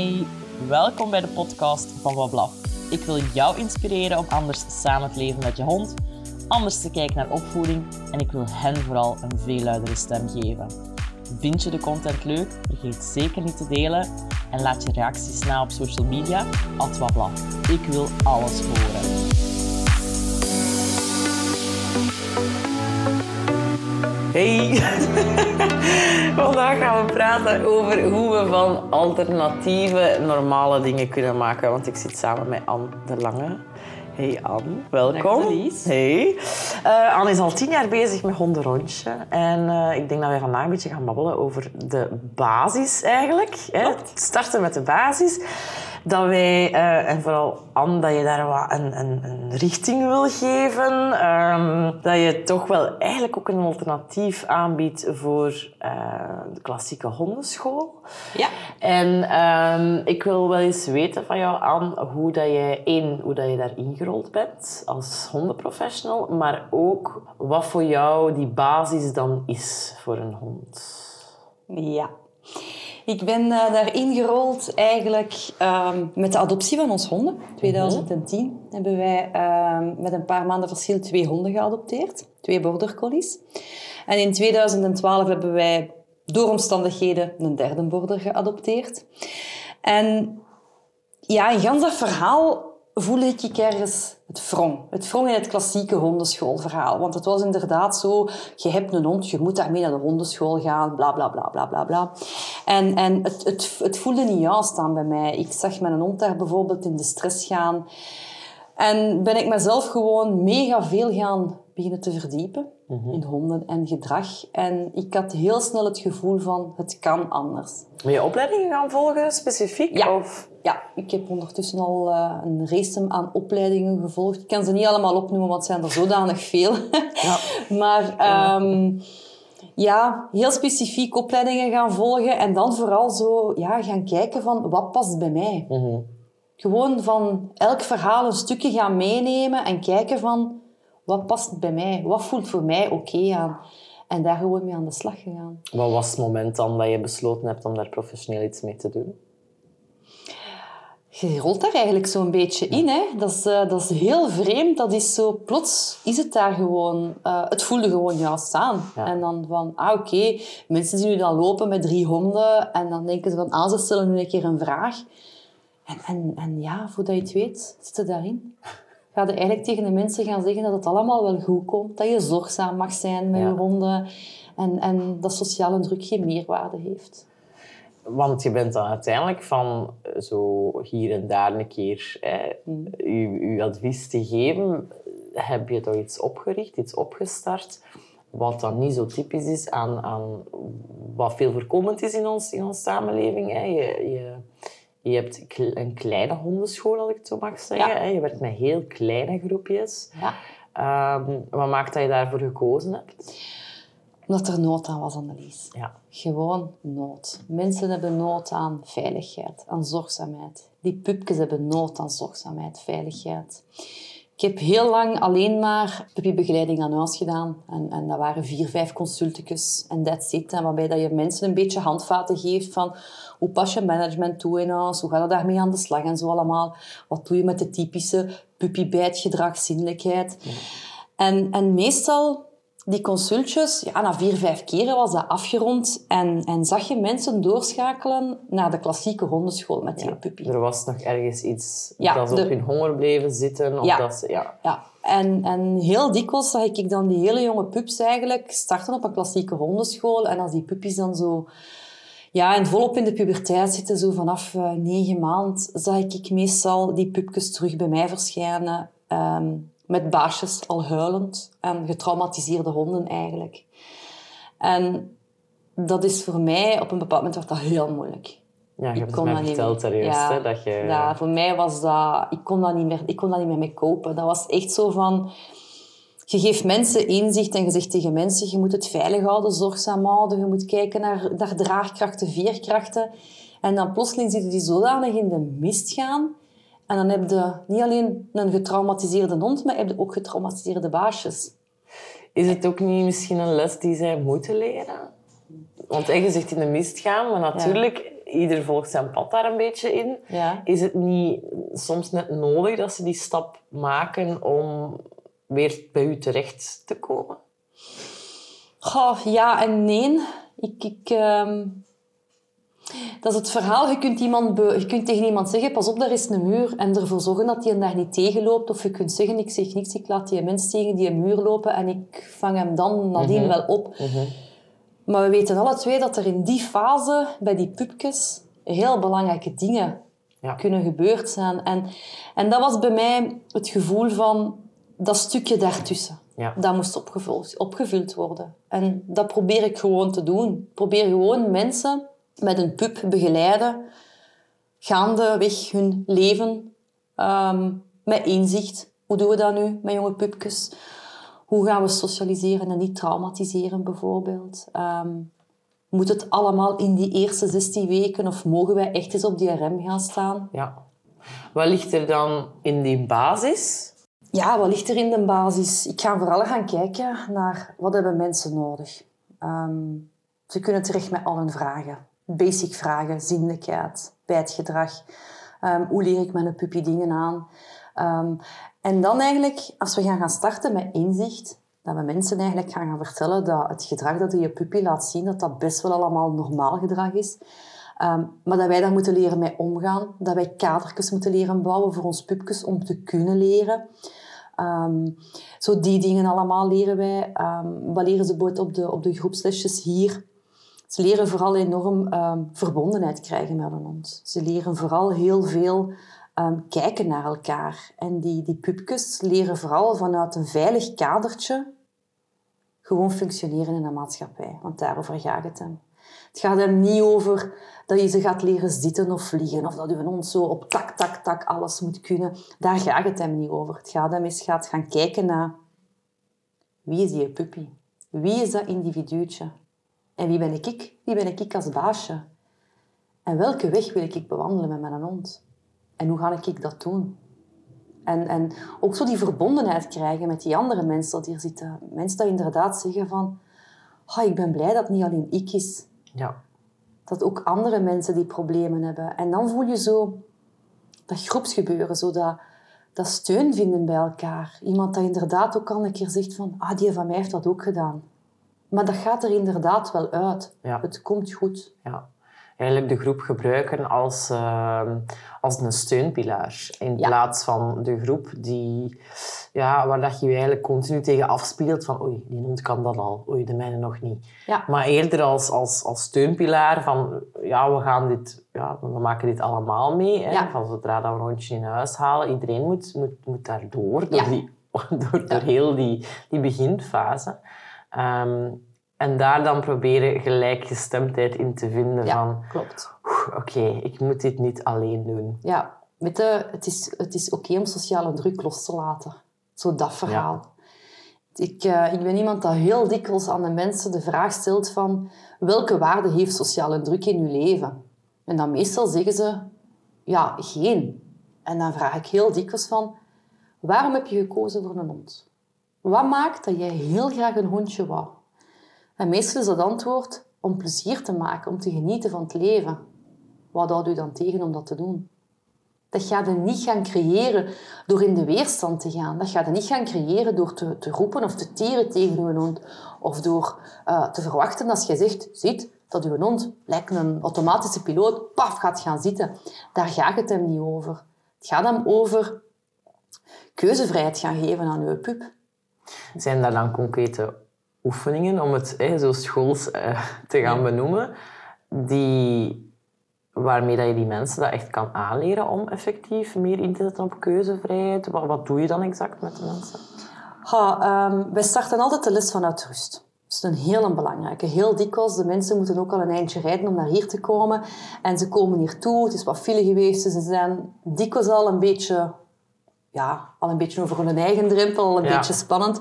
Hey, welkom bij de podcast van Wablaf. Ik wil jou inspireren om anders samen te leven met je hond, anders te kijken naar opvoeding en ik wil hen vooral een veel luidere stem geven. Vind je de content leuk? Vergeet zeker niet te delen en laat je reacties na op social media, at Wablaf. Ik wil alles horen. Hey! Vandaag gaan we praten over hoe we van alternatieve normale dingen kunnen maken. Want ik zit samen met Anne de Lange. Hey Anne, welkom. Hey. Uh, Anne is al tien jaar bezig met hondenrondje. En uh, ik denk dat wij vandaag een beetje gaan babbelen over de basis eigenlijk. Hè? Starten met de basis dat wij, uh, en vooral Anne, dat je daar wat een, een, een richting wil geven. Um, dat je toch wel eigenlijk ook een alternatief aanbiedt voor uh, de klassieke hondenschool. Ja. En um, ik wil wel eens weten van jou, Anne, hoe dat je, één, hoe dat je daar ingerold bent als hondenprofessional, maar ook wat voor jou die basis dan is voor een hond. Ja. Ik ben uh, daar ingerold eigenlijk uh, met de adoptie van ons honden. In 2010 mm -hmm. hebben wij uh, met een paar maanden verschil twee honden geadopteerd. Twee border collies. En in 2012 hebben wij door omstandigheden een derde border geadopteerd. En ja, in gans verhaal voelde ik ergens het wrong. Het wrong in het klassieke hondenschoolverhaal. Want het was inderdaad zo, je hebt een hond, je moet daarmee naar de hondenschool gaan, bla bla bla bla bla bla. En, en het, het, het voelde niet juist aan bij mij. Ik zag mijn hond daar bijvoorbeeld in de stress gaan. En ben ik mezelf gewoon mega veel gaan beginnen te verdiepen mm -hmm. in honden en gedrag. En ik had heel snel het gevoel van, het kan anders. Ben je opleidingen gaan volgen, specifiek? Ja. Of? Ja, ik heb ondertussen al uh, een race aan opleidingen gevolgd. Ik kan ze niet allemaal opnoemen, want het zijn er zodanig veel. Ja. maar um, ja, heel specifiek opleidingen gaan volgen. En dan vooral zo ja, gaan kijken van, wat past bij mij? Mm -hmm. Gewoon van elk verhaal een stukje gaan meenemen en kijken van, wat past bij mij? Wat voelt voor mij oké okay aan? En daar gewoon mee aan de slag gegaan. Wat was het moment dan dat je besloten hebt om daar professioneel iets mee te doen? Je rolt daar eigenlijk zo'n beetje in. Hè? Dat, is, uh, dat is heel vreemd. Dat is zo, plots is het daar gewoon... Uh, het voelde gewoon juist aan. Ja. En dan van, ah oké, okay. mensen zien nu dan lopen met drie honden. En dan denken ze van, ah, ze stellen nu een keer een vraag. En, en, en ja, voordat je het weet, zit het daarin. Ga je eigenlijk tegen de mensen gaan zeggen dat het allemaal wel goed komt. Dat je zorgzaam mag zijn met ja. je honden. En, en dat sociale druk geen meerwaarde heeft. Want je bent dan uiteindelijk van zo hier en daar een keer mm. je, je advies te geven. Heb je toch iets opgericht, iets opgestart, wat dan niet zo typisch is aan, aan wat veel voorkomend is in ons, in onze samenleving. Hè. Je, je, je hebt een kleine hondenschool, als ik het zo mag zeggen. Ja. Je werkt met heel kleine groepjes. Ja. Um, wat maakt dat je daarvoor gekozen hebt? Omdat er nood aan was, Annelies. Ja. Gewoon nood. Mensen hebben nood aan veiligheid, aan zorgzaamheid. Die pupjes hebben nood aan zorgzaamheid, veiligheid. Ik heb heel lang alleen maar puppybegeleiding aan huis gedaan. En, en dat waren vier, vijf consultjes en that's it. En waarbij dat je mensen een beetje handvaten geeft van hoe pas je management toe in huis, hoe ga je daarmee aan de slag en zo allemaal. Wat doe je met de typische puppybijtgedrag, zinnelijkheid. Ja. En, en meestal die consultjes, ja, na vier, vijf keren was dat afgerond en, en zag je mensen doorschakelen naar de klassieke hondenschool met die puppy. Er was nog ergens iets ja, dat ze de... op hun honger bleven zitten. Of ja, dat ze, ja. ja. En, en heel dikwijls zag ik dan die hele jonge pups eigenlijk starten op een klassieke hondenschool. En als die puppies dan zo... Ja, en volop in de puberteit zitten, zo vanaf uh, negen maand, zag ik meestal die pupjes terug bij mij verschijnen. Um, met baasjes al huilend en getraumatiseerde honden eigenlijk. En dat is voor mij, op een bepaald moment werd dat heel moeilijk. Ja, je hebt het mij verteld daar eerst, ja, hè, dat je... Ja, voor mij was dat... Ik kon dat niet meer, ik kon dat niet meer mee kopen. Dat was echt zo van... Je geeft mensen inzicht en je zegt tegen mensen, je moet het veilig houden, zorgzaam houden, je moet kijken naar, naar draagkrachten, veerkrachten. En dan plotseling zitten die zodanig in de mist gaan en dan heb je niet alleen een getraumatiseerde hond, maar heb je ook getraumatiseerde baasjes. Is het ook niet misschien een les die zij moeten leren? Want je zegt in de mist gaan, maar natuurlijk ieder volgt zijn pad daar een beetje in. Ja. Is het niet soms net nodig dat ze die stap maken om weer bij u terecht te komen? Goh, ja en nee. Ik, ik, ehm, Dat is het verhaal. Je kunt, iemand be- je kunt tegen iemand zeggen, pas op, daar is een muur. En ervoor zorgen dat hij daar niet tegenloopt. Of je kunt zeggen, ik zeg niks, ik laat die mens tegen die muur lopen. En ik vang hem dan nadien wel op. Maar we weten alle twee dat er in die fase, bij die pupjes, heel belangrijke dingen Ja. kunnen gebeurd zijn. En, en dat was bij mij het gevoel van dat stukje daartussen. Ja. Dat moest opgevuld, opgevuld worden. En dat probeer ik gewoon te doen. Ik probeer gewoon mensen met een pup begeleiden, gaandeweg hun leven, ehm, met inzicht. Hoe doen we dat nu met jonge pupjes? Hoe gaan we socialiseren en niet traumatiseren, bijvoorbeeld? Ehm, moet het allemaal in die eerste 16 weken of mogen wij echt eens op die rem gaan staan? Ja. Wat ligt er dan in die basis? Ja, wat ligt er in de basis? Ik ga vooral gaan kijken naar wat hebben mensen nodig. Ehm, ze kunnen terecht met al hun vragen. Basic vragen, zindelijkheid, bijtgedrag. Ehm, hoe leer ik mijn puppy dingen aan? Ehm, en dan eigenlijk, als we gaan gaan starten met inzicht, dat we mensen eigenlijk gaan gaan vertellen dat het gedrag dat je puppy laat zien, dat dat best wel allemaal normaal gedrag is. Ehm, maar dat wij daar moeten leren mee omgaan. Dat wij kadertjes moeten leren bouwen voor ons pupjes om te kunnen leren. Zo die dingen allemaal leren wij. Ehm, wat leren ze bijvoorbeeld op de, op de groepslesjes hier? Ze leren vooral enorm ehm, verbondenheid krijgen met een hond. Ze leren vooral heel veel ehm, kijken naar elkaar. En die, die pupjes leren vooral vanuit een veilig kadertje gewoon functioneren in de maatschappij. Want daarover gaat het hem. Het gaat hem niet over dat je ze gaat leren zitten of vliegen, of dat je hond zo op tak, tak, tak alles moet kunnen. Daar gaat het hem niet over. Het gaat hem eens gaat gaan kijken naar wie is die puppy? Wie is dat individuutje? En wie ben ik? Wie ben ik als baasje? En welke weg wil ik bewandelen met mijn hond? En hoe ga ik dat doen? En, en ook zo die verbondenheid krijgen met die andere mensen dat hier zitten. Mensen die inderdaad zeggen van... "Ah, ik ben blij dat het niet alleen ik is. Ja. Dat ook andere mensen die problemen hebben. En dan voel je zo dat groepsgebeuren. Zo dat, dat steun vinden bij elkaar. Iemand dat inderdaad ook al een keer zegt van... Ah, die van mij heeft dat ook gedaan. Maar dat gaat er inderdaad wel uit. Ja. Het komt goed. ja. Eigenlijk de groep gebruiken als, ehm, als een steunpilaar. In Ja. plaats van de groep die, ja, waar dat je je eigenlijk continu tegen afspeelt van oei, die hond kan dat al, oei, de mijne nog niet. Ja. Maar eerder als, als, als steunpilaar van ja, we gaan dit, ja, we maken dit allemaal mee. Hè? Ja. Van zodra dat we een hondje in huis halen, iedereen moet, moet, moet daardoor, door, die, door, door heel die, die beginfase. Ehm, en daar dan proberen gelijkgestemdheid in te vinden Ja, van klopt. "Oeh, oké, ik moet dit niet alleen doen. Ja, weet je, het is, het is oké om sociale druk los te laten. Zo dat verhaal. Ik, eh, ik ben iemand dat heel dikwijls aan de mensen de vraag stelt van welke waarde heeft sociale druk in uw leven? En dan meestal zeggen ze, ja, geen. En dan vraag ik heel dikwijls van, waarom heb je gekozen voor een hond? Wat maakt dat jij heel graag een hondje wou? En meestal is dat antwoord om plezier te maken, om te genieten van het leven. Wat houdt u dan tegen om dat te doen? Dat gaat je niet gaan creëren door in de weerstand te gaan. Dat gaat je niet gaan creëren door te, te roepen of te tieren tegen je hond. Of door eh, te verwachten als je zegt, ziet, dat je hond lijkt een automatische piloot, paf, gaat gaan zitten. Daar gaat het hem niet over. Het gaat hem over keuzevrijheid gaan geven aan je pup. Zijn daar dan concrete oefeningen, om het hè, zo schools eh, te gaan benoemen, die, waarmee dat je die mensen dat echt kan aanleren om effectief meer in te zetten op keuzevrijheid? Wat, wat doe je dan exact met de mensen? Ha, ehm, wij starten altijd de les vanuit rust. Dat is een hele belangrijke. Heel dikwijls, de mensen moeten ook al een eindje rijden om naar hier te komen. En ze komen hier toe, het is wat file geweest. Dus ze zijn dikwijls al een beetje, ja, al een beetje over hun eigen drempel, al een Ja. beetje spannend.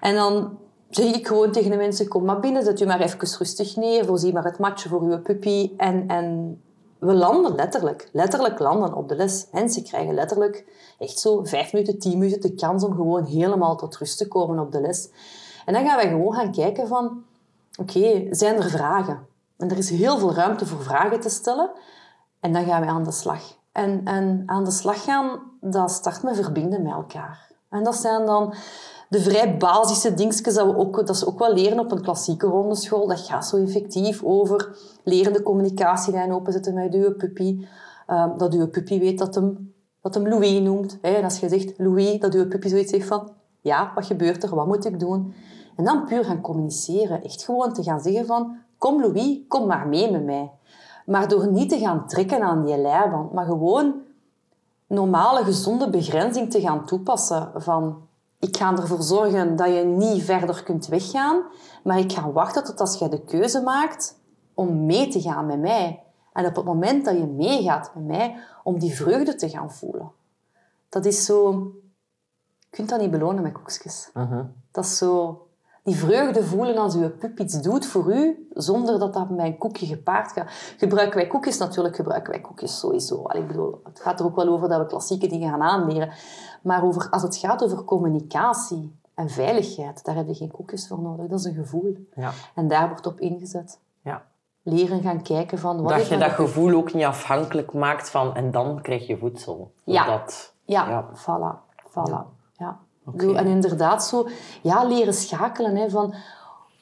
En dan zeg ik gewoon tegen de mensen, kom maar binnen, zet u maar even rustig neer, voorzie maar het matje voor uw puppy. En, en we landen letterlijk, letterlijk landen op de les. Mensen krijgen letterlijk echt zo vijf minuten, tien minuten de kans om gewoon helemaal tot rust te komen op de les. En dan gaan wij gewoon gaan kijken van, oké, zijn er vragen? En er is heel veel ruimte voor vragen te stellen. En dan gaan we aan de slag. En, en aan de slag gaan, dat start met verbinden met elkaar. En dat zijn dan de vrij basische dingetjes dat, we ook, dat ze ook wel leren op een klassieke rondeschool. Dat gaat zo effectief over leren de communicatielijn openzetten met uw puppy. Um, dat uw puppy weet dat hem, dat hem Louis noemt. En als je zegt Louis, dat uw puppy zoiets zegt van... Ja, wat gebeurt er? Wat moet ik doen? En dan puur gaan communiceren. Echt gewoon te gaan zeggen van... Kom Louis, kom maar mee met mij. Maar door niet te gaan trekken aan die leiband, maar gewoon normale, gezonde begrenzing te gaan toepassen. Van, ik ga ervoor zorgen dat je niet verder kunt weggaan, maar ik ga wachten tot als jij de keuze maakt om mee te gaan met mij. En op het moment dat je meegaat met mij, om die vreugde te gaan voelen. Dat is zo... Je kunt dat niet belonen met koekjes. Mhm. Dat is zo die vreugde voelen als uw pup iets doet voor u, zonder dat dat met een koekje gepaard gaat. Gebruiken wij koekjes? Natuurlijk gebruiken wij koekjes sowieso. Allee, ik bedoel, het gaat er ook wel over dat we klassieke dingen gaan aanleren. Maar over, als het gaat over communicatie en veiligheid, daar heb je geen koekjes voor nodig. Dat is een gevoel. Ja. En daar wordt op ingezet. ja. Leren gaan kijken van... Wat Dat je dat gevoel ook niet afhankelijk maakt van... En dan krijg je voedsel. Ja. Dat, Ja, Ja. voilà. voilà. Ja. En inderdaad zo, ja, leren schakelen. Hè, van,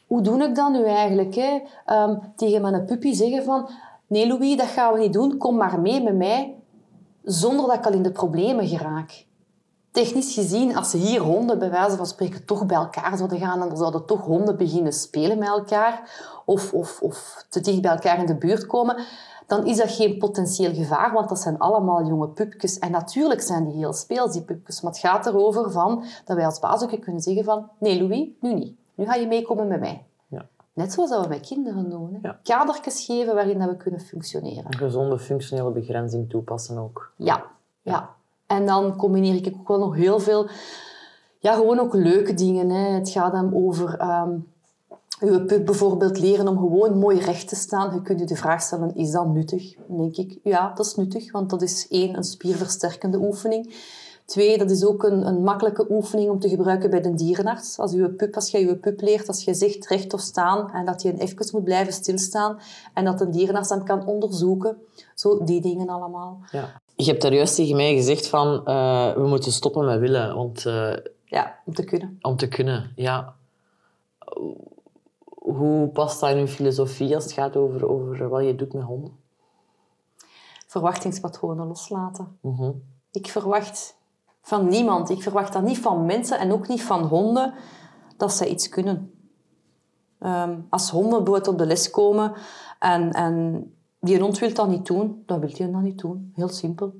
hoe doe ik dat nu eigenlijk? Hè? Ehm, tegen mijn puppy zeggen van, nee Louis, dat gaan we niet doen. Kom maar mee met mij. Zonder dat ik al in de problemen geraak. Technisch gezien, als ze hier honden bij wijze van spreken toch bij elkaar zouden gaan er zouden toch honden beginnen spelen met elkaar of, of, of te dicht bij elkaar in de buurt komen, dan is dat geen potentieel gevaar, want dat zijn allemaal jonge pupjes. En natuurlijk zijn die heel speels, die pupjes. Maar het gaat erover van, dat wij als baas ook kunnen zeggen van nee Louis, nu niet. Nu ga je meekomen met mij. Ja. Net zoals dat we met kinderen doen. Hè. Ja. Kadertjes geven waarin dat we kunnen functioneren. Een gezonde functionele begrenzing toepassen ook. Ja, ja. En dan combineer ik ook wel nog heel veel... Ja, gewoon ook leuke dingen. Hè. Het gaat dan over... ehm uw pup bijvoorbeeld leren om gewoon mooi recht te staan. Je kunt je de vraag stellen, is dat nuttig? Dan denk ik, ja, dat is nuttig. Want dat is één, een spierversterkende oefening. Twee, dat is ook een, een makkelijke oefening om te gebruiken bij de dierenarts. Als, uw pup, als je je pup leert, als je zegt rechtop staan en dat je even moet blijven stilstaan en dat een dierenarts dan kan onderzoeken. Zo, die dingen allemaal. Ja. Je hebt daar juist tegen mij gezegd van... eh, we moeten stoppen met willen. Want eh, Ja, om te kunnen. om te kunnen, ja. Hoe past dat in uw filosofie als het gaat over, over wat je doet met honden? Verwachtingspatronen loslaten. Mhm. Ik verwacht van niemand, ik verwacht dat niet van mensen en ook niet van honden, dat zij iets kunnen. Ehm, als honden bijvoorbeeld op de les komen en, en die hond wil dat niet doen, dan wil hij dat niet doen. Heel simpel.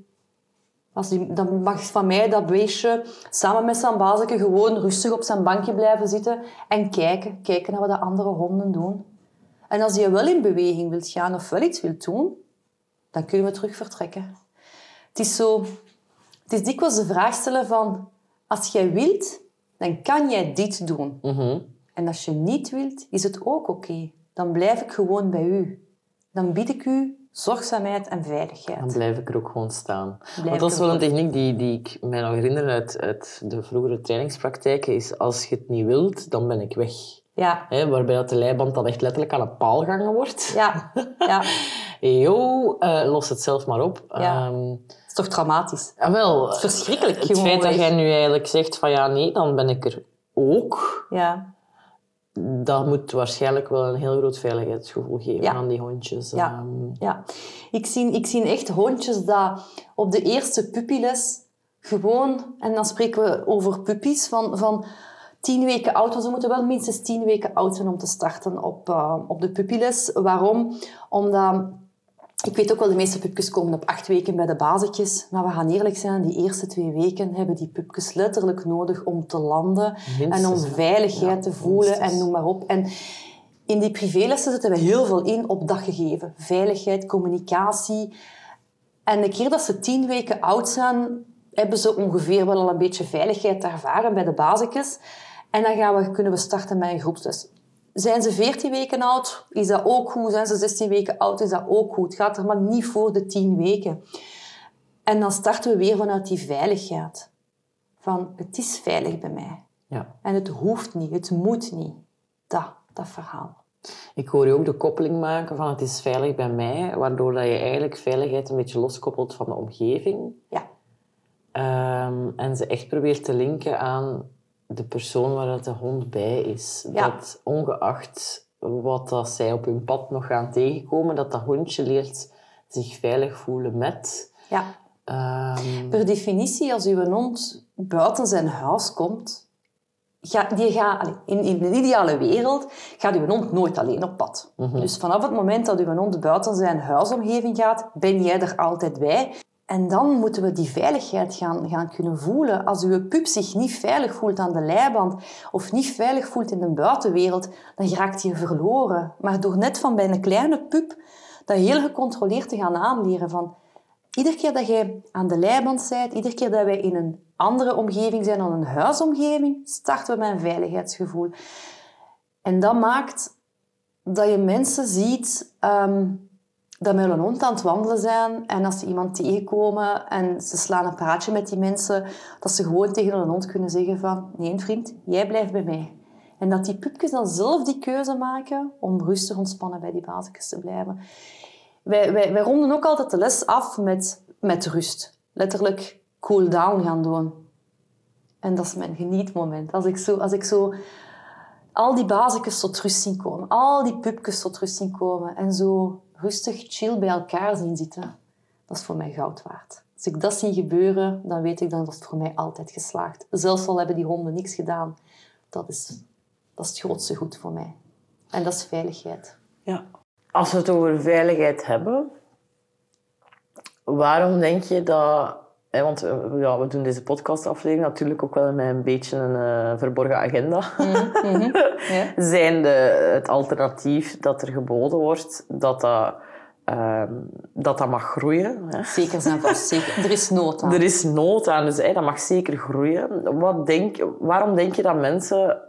Als die, dan mag van mij dat beestje samen met zijn bazeke gewoon rustig op zijn bankje blijven zitten en kijken. Kijken naar wat de andere honden doen. En als hij wel in beweging wil gaan of wel iets wil doen, dan kunnen we terug vertrekken. Het is zo... Het is dikwijls de vraag stellen van... Als jij wilt, dan kan jij dit doen. Mhm. En als je niet wilt, is het ook oké. Dan blijf ik gewoon bij u. Dan bied ik u zorgzaamheid en veiligheid. Dan blijf ik er ook gewoon staan. Blijf Want dat is wel een techniek die, die ik mij nog herinner uit, uit de vroegere trainingspraktijken. Is als je het niet wilt, dan ben ik weg. Ja, Hè, waarbij dat de leiband dan echt letterlijk aan een paal gangen wordt. ja, ja. Yo, eh, los het zelf maar op. Ja. Ehm, Het is toch traumatisch? ah, wel, Het is verschrikkelijk. het feit dat jij nu eigenlijk zegt van ja, nee, dan ben ik er ook. Ja, Dat moet waarschijnlijk wel een heel groot veiligheidsgevoel geven Ja. aan die hondjes. Ja. Ehm, ja. Ik zie, ik zie echt hondjes dat op de eerste puppyles gewoon... En dan spreken we over puppies van... van tien weken oud, want ze moeten wel minstens tien weken oud zijn om te starten op, eh, op de puppyles. Waarom? Omdat, ik weet ook wel, de meeste pupjes komen op acht weken bij de bazetjes. Maar we gaan eerlijk zijn, die eerste twee weken hebben die pupjes letterlijk nodig om te landen. Minstens, en om veiligheid Ja, te voelen minstens. en noem maar op. En in die privélessen zetten we heel veel in op dat gegeven. Veiligheid, communicatie. En de keer dat ze tien weken oud zijn, hebben ze ongeveer wel al een beetje veiligheid ervaren bij de basisjes. En dan gaan we, kunnen we starten met een groepsles. Zijn ze 14 weken oud, is dat ook goed. Zijn ze 16 weken oud, is dat ook goed. Het gaat er maar niet voor de 10 weken. En dan starten we weer vanuit die veiligheid. Van, het is veilig bij mij. ja. En het hoeft niet, het moet niet. Dat, dat verhaal. Ik hoor je ook de koppeling maken van het is veilig bij mij, waardoor dat je eigenlijk veiligheid een beetje loskoppelt van de omgeving. Ja. Ehm, en ze echt probeert te linken aan de persoon waar dat de hond bij is. Ja. Dat ongeacht wat dat zij op hun pad nog gaan tegenkomen, dat dat hondje leert zich veilig voelen met. ja. Ehm, Per definitie, als uw hond buiten zijn huis komt, ga, die gaat, allee, in, in een ideale wereld gaat uw hond nooit alleen op pad. Dus vanaf het moment dat uw hond buiten zijn huisomgeving gaat, ben jij er altijd bij. En dan moeten we die veiligheid gaan, gaan kunnen voelen. Als uw pup zich niet veilig voelt aan de leiband of niet veilig voelt in de buitenwereld, dan raakt hij verloren. Maar door net van bij een kleine pup dat heel gecontroleerd te gaan aanleren van Iedere keer dat jij aan de leiband bent, iedere keer dat wij in een andere omgeving zijn dan een huisomgeving, starten we met een veiligheidsgevoel. En dat maakt dat je mensen ziet ehm, dat met een hond aan het wandelen zijn en als ze iemand tegenkomen en ze slaan een praatje met die mensen, dat ze gewoon tegen een hond kunnen zeggen van nee vriend, jij blijft bij mij. En dat die pupjes dan zelf die keuze maken om rustig ontspannen bij die basisjes te blijven. Wij, wij, wij ronden ook altijd de les af met, met rust. Letterlijk cool down gaan doen. En dat is mijn genietmoment. Als ik zo, als ik zo al die basisjes tot rust zien komen, al die pupjes tot rust zien komen en zo rustig chill bij elkaar zien zitten, dat is voor mij goud waard. Als ik dat zie gebeuren, dan weet ik dan dat het voor mij altijd geslaagd. Zelfs al hebben die honden niks gedaan, dat is, dat is het grootste goed voor mij. En dat is veiligheid. Ja. Als we het over veiligheid hebben, waarom denk je dat... Want eh, ja, we doen deze podcastaflevering natuurlijk ook wel met een beetje een eh, verborgen agenda. Ja. Zijn de, het alternatief dat er geboden wordt, dat dat, ehm, dat, dat mag groeien. Hè? Zeker zijn vast. Zeker. Er is nood aan. Er is nood aan, dus hè, dat mag zeker groeien. Wat denk, waarom denk je dat mensen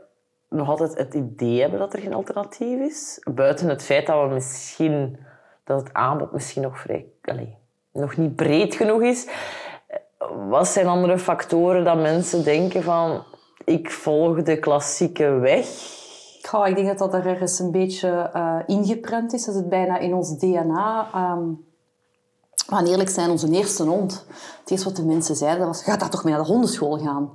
nog altijd het idee hebben dat er geen alternatief is? Buiten het feit dat we misschien dat het aanbod misschien nog vrij, allee, nog niet breed genoeg is. Wat zijn andere factoren dat mensen denken van ik volg de klassieke weg? Ik denk dat dat er ergens een beetje eh, ingeprent is. Dat het bijna in ons DNA. Ehm we gaan eerlijk zijn, onze eerste hond. Het eerste wat de mensen zeiden was, ga daar toch mee naar de hondenschool gaan.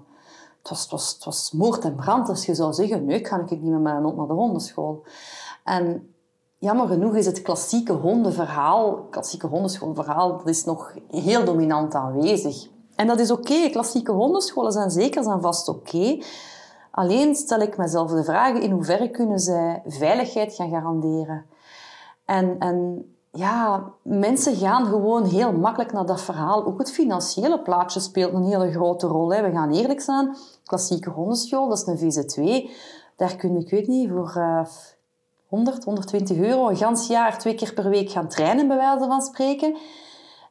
Het was, het, was, het was moord en brand als je zou zeggen, nee, ga ik niet met mijn hond naar de hondenschool. En jammer genoeg is het klassieke hondenverhaal, klassieke hondenschoolverhaal, dat is nog heel dominant aanwezig. En dat is oké, klassieke hondenscholen zijn zeker zijn vast oké. Alleen stel ik mezelf de vraag, in hoeverre kunnen zij veiligheid gaan garanderen? En, en ja, mensen gaan gewoon heel makkelijk naar dat verhaal. Ook het financiële plaatje speelt een hele grote rol. Hè. We gaan eerlijk zijn, klassieke hondenschool, dat is een VZ2. Daar kun je, ik weet niet, voor uh, 100, 120 euro een gans jaar twee keer per week gaan trainen, bij wijze van spreken.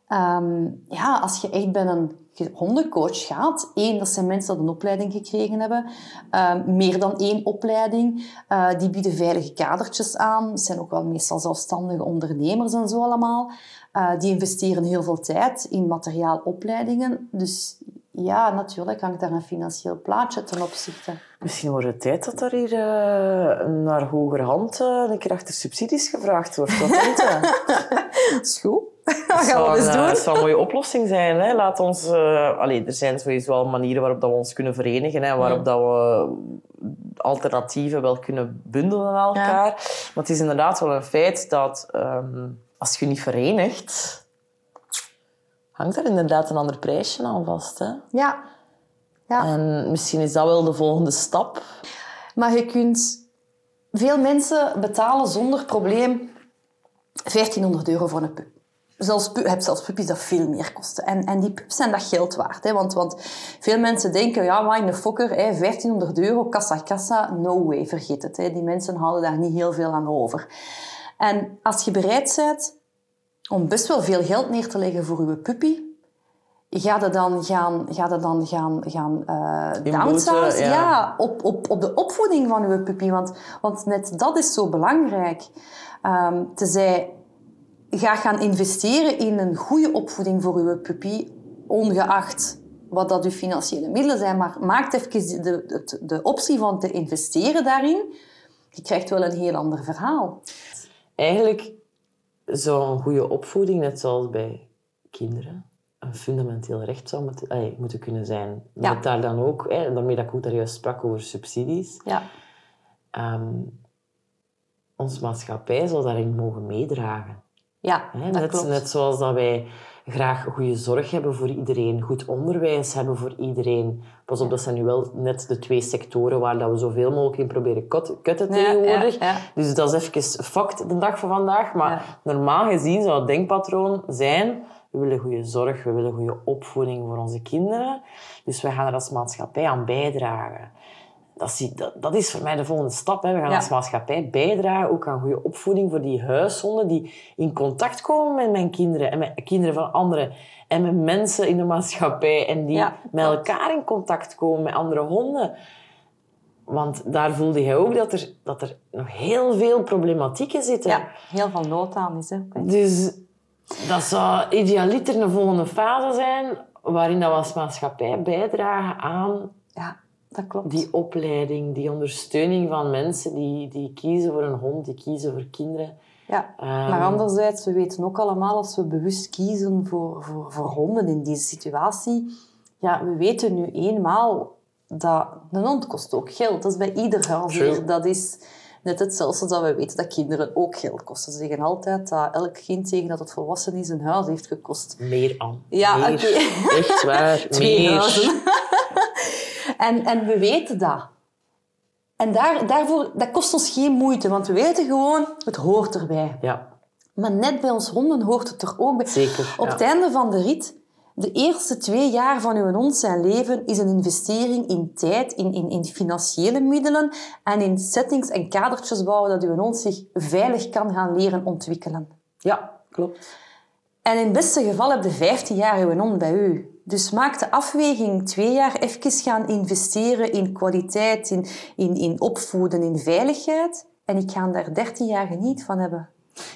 Um, ja, als je echt bij een hondencoach gaat, één, dat zijn mensen die een opleiding gekregen hebben, um, meer dan één opleiding, uh, die bieden veilige kadertjes aan, het zijn ook wel meestal zelfstandige ondernemers en zo allemaal, uh, die investeren heel veel tijd in materiaalopleidingen, dus ja, natuurlijk hangt daar een financieel plaatje ten opzichte. Misschien wordt het tijd dat er hier uh, naar hogerhand uh, een keer achter subsidies gevraagd wordt. Wat denkt u? Dat is goed. Dat gaan we eens doen. Dat zou een mooie oplossing zijn. Hè? Laat ons, uh, allee, er zijn sowieso wel manieren waarop dat we ons kunnen verenigen. Hè? Waarop dat we alternatieven wel kunnen bundelen aan elkaar. Ja. Maar het is inderdaad wel een feit dat um, als je niet verenigt hangt er inderdaad een ander prijsje aan vast. Hè? Ja. ja. En misschien is dat wel de volgende stap. Maar je kunt... Veel mensen betalen zonder probleem 1500 euro voor een pup. Zelfs, je hebt zelfs puppies dat veel meer kosten. En, en die pups zijn dat geld waard. Hè? Want, want veel mensen denken, ja, maar in de fokker, hè, 1500 euro, kassa, kassa, no way, vergeet het. Hè? Die mensen houden daar niet heel veel aan over. En als je bereid bent om best wel veel geld neer te leggen voor uw puppy, ga je dan gaan, ga je dan gaan, gaan uh, downsize? ja. ja, op, op, op de opvoeding van uw puppy. Want, want net dat is zo belangrijk. Um, tenzij ga gaan investeren in een goede opvoeding voor uw puppy, ongeacht wat dat uw financiële middelen zijn, maar maak even de, de, de optie van te investeren daarin. je krijgt wel een heel ander verhaal. Eigenlijk zou een goede opvoeding, net zoals bij kinderen, een fundamenteel recht zou moeten, moeten kunnen zijn. Ja. Met daar dan ook, hè, daarmee dat ik ook daar juist sprak over subsidies, Ja, ehm, onze maatschappij zou daarin mogen meedragen. Ja dat Net, klopt. net zoals dat wij graag goede zorg hebben voor iedereen, goed onderwijs hebben voor iedereen. Pas op, dat zijn nu wel net de twee sectoren waar dat we zoveel mogelijk in proberen kut- kutten tegenwoordig. ja, ja. Dus dat is even fact de dag van vandaag. Maar normaal gezien zou het denkpatroon zijn... We willen goede zorg, we willen goede opvoeding voor onze kinderen. Dus we gaan er als maatschappij aan bijdragen. Dat is, dat, dat is voor mij de volgende stap. Hè. We gaan Ja. als maatschappij bijdragen ook aan goede opvoeding voor die huishonden die in contact komen met mijn kinderen en met kinderen van anderen. En met mensen in de maatschappij en die Ja, met elkaar in contact komen met andere honden. Want daar voelde je ook dat er, dat er nog heel veel problematieken zitten. Ja, heel veel nood aan is. Hè. Dus dat zou idealiter een volgende fase zijn waarin dat we als maatschappij bijdragen aan Ja, dat klopt. die opleiding, die ondersteuning van mensen die, die kiezen voor een hond, die kiezen voor kinderen. Ja, Ehm, maar anderzijds, we weten ook allemaal als we bewust kiezen voor, voor, voor honden in deze situatie, ja, we weten nu eenmaal dat een hond kost ook geld. Dat is bij ieder huisdier. Dat is net hetzelfde dat we weten dat kinderen ook geld kosten. Ze zeggen altijd dat elk kind tegen dat het volwassen is een huis heeft gekost. Meer aan. Ja. Echt waar. Twee meer. En, en we weten dat. En daar, daarvoor, dat kost ons geen moeite, want we weten gewoon, het hoort erbij. Ja, Maar net bij ons honden hoort het er ook bij. zeker. Op ja. het einde van de rit, de eerste twee jaar van uw hond zijn leven is een investering in tijd, in, in, in financiële middelen en in settings en kadertjes bouwen dat uw hond zich veilig kan gaan leren ontwikkelen. Ja, klopt. En in het beste geval heb je 15 jaar uw hond bij u. Dus maak de afweging twee jaar even gaan investeren in kwaliteit, in, in, in opvoeden, in veiligheid. En ik ga daar 13 jaar geniet van hebben.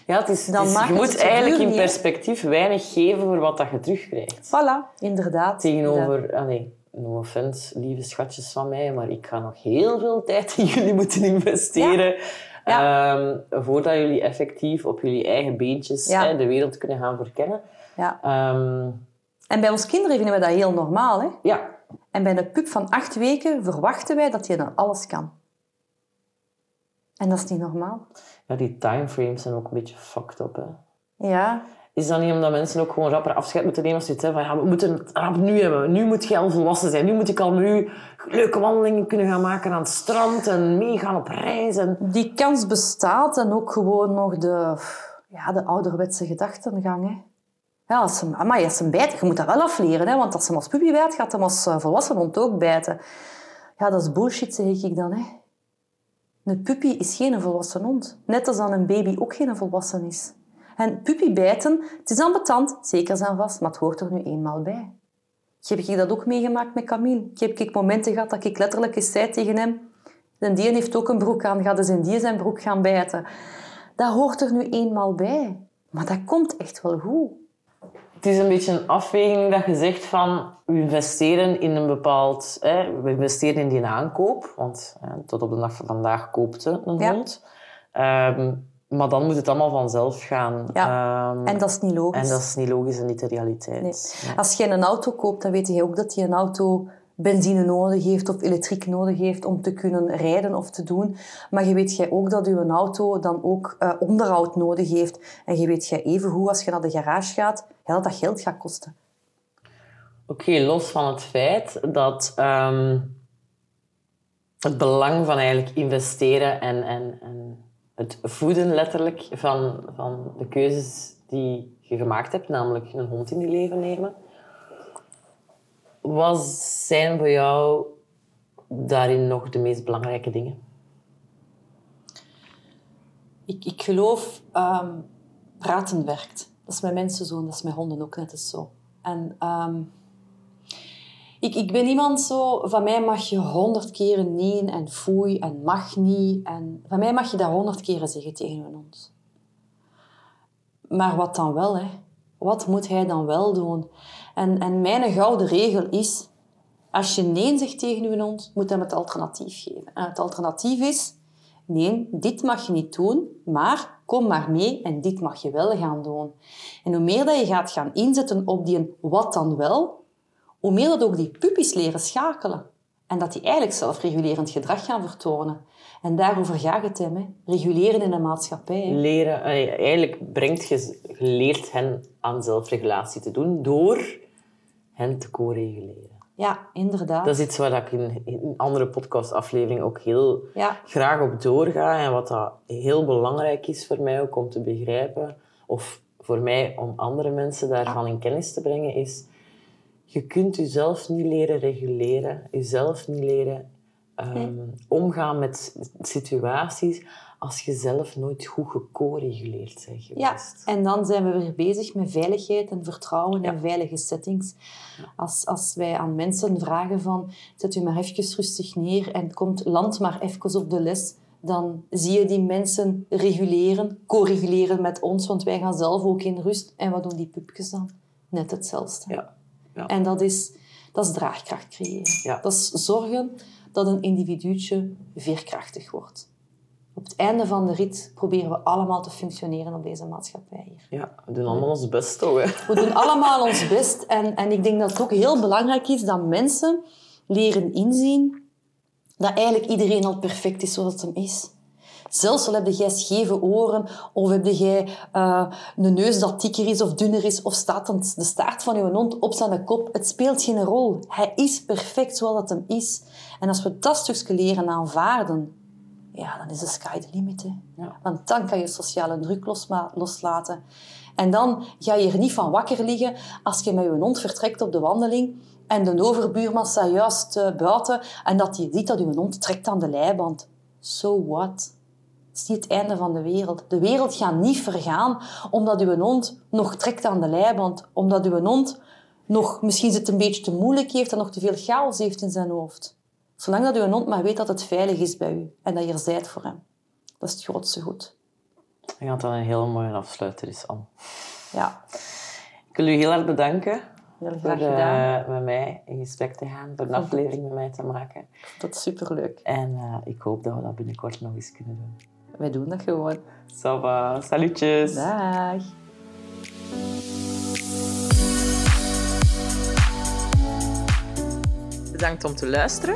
Ja, het is, Dan het is- maakt je het moet eigenlijk in perspectief weinig geven voor wat dat je terugkrijgt. Voilà, inderdaad. Tegenover, ah nee, no offense, lieve schatjes van mij, maar ik ga nog heel veel tijd in jullie moeten investeren. ehm, voordat jullie effectief op jullie eigen beentjes Ja. hè, de wereld kunnen gaan verkennen. Ja. Ehm, En bij ons kinderen vinden we dat heel normaal. Hè? ja, En bij een pup van acht weken verwachten wij dat hij dan alles kan. En dat is niet normaal. ja, die timeframes zijn ook een beetje fucked up. Hè. Ja, Is dat niet omdat mensen ook gewoon rapper afscheid moeten nemen als ze het hebben van ja, we moeten het rap nu hebben. Nu moet je al volwassen zijn. Nu moet ik al met u leuke wandelingen kunnen gaan maken aan het strand en meegaan op reis. En... die kans bestaat en ook gewoon nog de, ja, de ouderwetse gedachtengang. Hè? Ja, als hem, amai, als hem bijt, je moet dat wel afleren. Hè? Want als hem als puppy bijt, gaat hem als eh, volwassen hond ook bijten. Ja, dat is bullshit, zeg ik dan. Hè? Een puppy is geen volwassen hond. Net als dan een baby ook geen volwassen is. En puppy bijten, het is ambetant, zeker zijn vast, maar het hoort er nu eenmaal bij. Heb ik dat ook meegemaakt met Camille? Ik heb ik momenten gehad dat ik letterlijk eens zei tegen hem... En die heeft ook een broek aan, gaat dus in die zijn broek gaan bijten. Dat hoort er nu eenmaal bij. Maar dat komt echt wel goed. Het is een beetje een afweging dat je zegt van we investeren in een bepaald... Hè, we investeren in die aankoop, want hè, tot op de dag van vandaag koopt je een Ja. hond. Ehm, maar dan moet het allemaal vanzelf gaan. Ja. Ehm, En dat is niet logisch. en dat is niet logisch en niet de realiteit. Nee. Als je een auto koopt, dan weet je ook dat je een auto benzine nodig heeft of elektriek nodig heeft om te kunnen rijden of te doen. Maar je weet jij ook dat je een auto dan ook eh, onderhoud nodig heeft. En je weet jij even hoe als je naar de garage gaat, ja, dat dat geld gaat kosten. Oké, los van het feit dat ehm, het belang van eigenlijk investeren en, en, en het voeden letterlijk van, van de keuzes die je gemaakt hebt, namelijk een hond in je leven nemen. Wat zijn voor jou daarin nog de meest belangrijke dingen? Ik, ik geloof, ehm, praten werkt. Dat is met mensen zo en dat is met honden ook net eens zo. En ehm, ik, ik ben iemand zo, van mij mag je honderd keren nee en foei en mag niet. En van mij mag je dat honderd keren zeggen tegen een hond. Maar wat dan wel, hè? Wat moet hij dan wel doen? En, en mijn gouden regel is, als je nee zegt tegen je hond, moet hem het alternatief geven. En het alternatief is, Nee, dit mag je niet doen, maar kom maar mee en dit mag je wel gaan doen. En hoe meer dat je gaat gaan inzetten op die wat dan wel, hoe meer dat ook die puppies leren schakelen. En dat die eigenlijk zelfregulerend gedrag gaan vertonen. En daarover gaat het hem, reguleren in de maatschappij. Leren, allee, eigenlijk brengt je, je leert hen aan zelfregulatie te doen door hen te co-reguleren. Ja, inderdaad. Dat is iets waar ik in, in een andere podcastaflevering ook heel Ja. graag op doorga. En wat dat heel belangrijk is voor mij ook om te begrijpen, of voor mij om andere mensen daarvan in kennis te brengen, is je kunt jezelf niet leren reguleren, jezelf niet leren ehm, omgaan met situaties als je zelf nooit goed geco-reguleerd bent geweest. Ja, en dan zijn we weer bezig met veiligheid en vertrouwen en veilige settings. Als, als wij aan mensen vragen van, zet u maar even rustig neer en komt land maar even op de les, dan zie je die mensen reguleren, co-reguleren met ons, want wij gaan zelf ook in rust. En wat doen die pupjes dan? Net hetzelfde. Ja. Ja. En dat is, dat is draagkracht creëren. Ja. Dat is zorgen dat een individuutje veerkrachtig wordt. Op het einde van de rit proberen we allemaal te functioneren op deze maatschappij hier. Ja, we doen allemaal ons best, toch? Hè? We doen allemaal ons best. En, en ik denk dat het ook heel belangrijk is dat mensen leren inzien dat eigenlijk iedereen al perfect is zoals het hem is. Zelfs al heb jij scheve oren, of heb jij eh, een neus dat dikker is of dunner is, of staat de staart van je hond op zijn kop. Het speelt geen rol. Hij is perfect zoals dat hem is. En als we dat stukje leren aanvaarden, ja, dan is de sky the limit. Hè. Ja. Want dan kan je sociale druk losma- loslaten. En dan ga je er niet van wakker liggen als je met je hond vertrekt op de wandeling en de overbuurman staat juist eh, buiten en dat je ziet dat je hond trekt aan de leiband. So what? Het is niet het einde van de wereld. De wereld gaat niet vergaan omdat uw hond nog trekt aan de leiband. Omdat uw hond nog misschien het een beetje te moeilijk heeft en nog te veel chaos heeft in zijn hoofd. Zolang dat uw hond maar weet dat het veilig is bij u en dat je er zijt voor hem. Dat is het grootste goed. Ik denk dat dat een hele mooie afsluiter is, Anne. Ja, Ik wil u heel erg bedanken heel voor graag gedaan. eh, met mij in gesprek te gaan, voor een aflevering met mij te maken. Dat is superleuk. En eh, ik hoop dat we dat binnenkort nog eens kunnen doen. Wij doen dat gewoon. Ça va, salutjes! Dag. Bedankt om te luisteren.